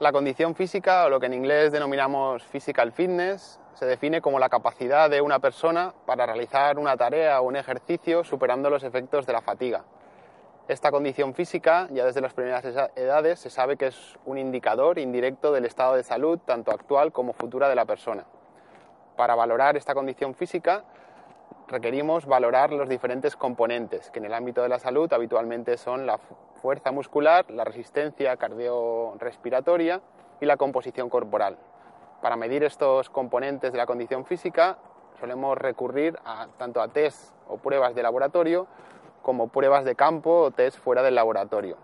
la condición física, o lo que en inglés denominamos physical fitness, se define como la capacidad de una persona para realizar una tarea o un ejercicio superando los efectos de la fatiga. Esta condición física, ya desde las primeras edades, se sabe que es un indicador indirecto del estado de salud, tanto actual como futura, de la persona. Para valorar esta condición física, requerimos valorar los diferentes componentes, que en el ámbito de la salud habitualmente son la fuerza muscular, la resistencia cardiorrespiratoria y la composición corporal. Para medir estos componentes de la condición física, solemos recurrir a, tanto a test o pruebas de laboratorio como pruebas de campo o test fuera del laboratorio.